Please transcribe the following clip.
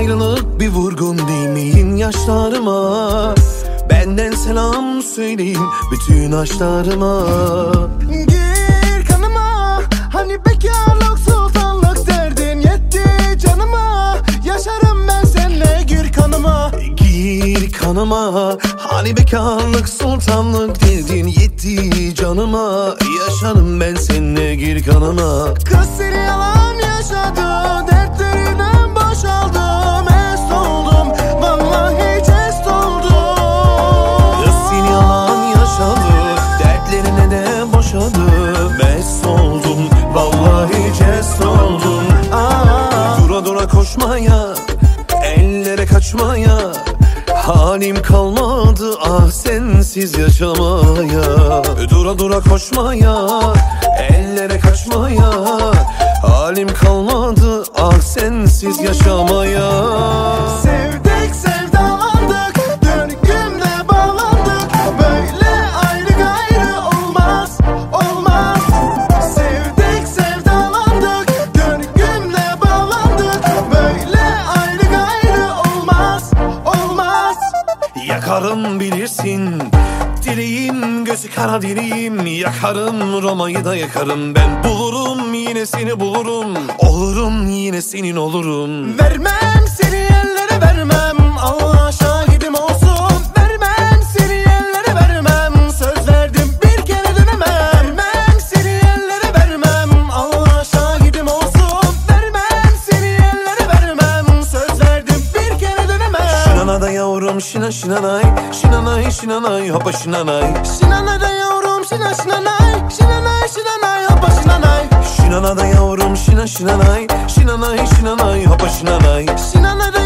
ayrılık bir vurgun değmeyin yaşlarıma? Benden selam söyleyin bütün aşklarıma. Gir kanıma Hani bekarlık sultanlık derdin yetti canıma. Yaşarım ben seninle gir kanıma. Gir kanıma Hani bekarlık sultanlık dedin yetti canıma. Yaşarım ben seninle gir kanıma. Kız seni yalan yaşadı Mest oldum Vallahi jest oldum. Aa, Dura dura koşmaya Ellere kaçmaya Halim kalmadı ah sensiz yaşamaya. Dura dura koşmaya Ellere kaçmaya Halim kalmadı ah sensiz yaşamaya Yakarım bilirsin. Dileğim gözü kara dileğim Yakarım Roma'yı da yakarım. Ben bulurum yine seni bulurum. Olurum yine senin olurum. Vermem seni şinanay Şinanay şinanay hopa şinanay. Şinana yavrum şina şinanay Şinanay şinanay hoppa şinanay. Şinana yavrum şina şinanay Şinanay şinanay hopa şinanay. Şina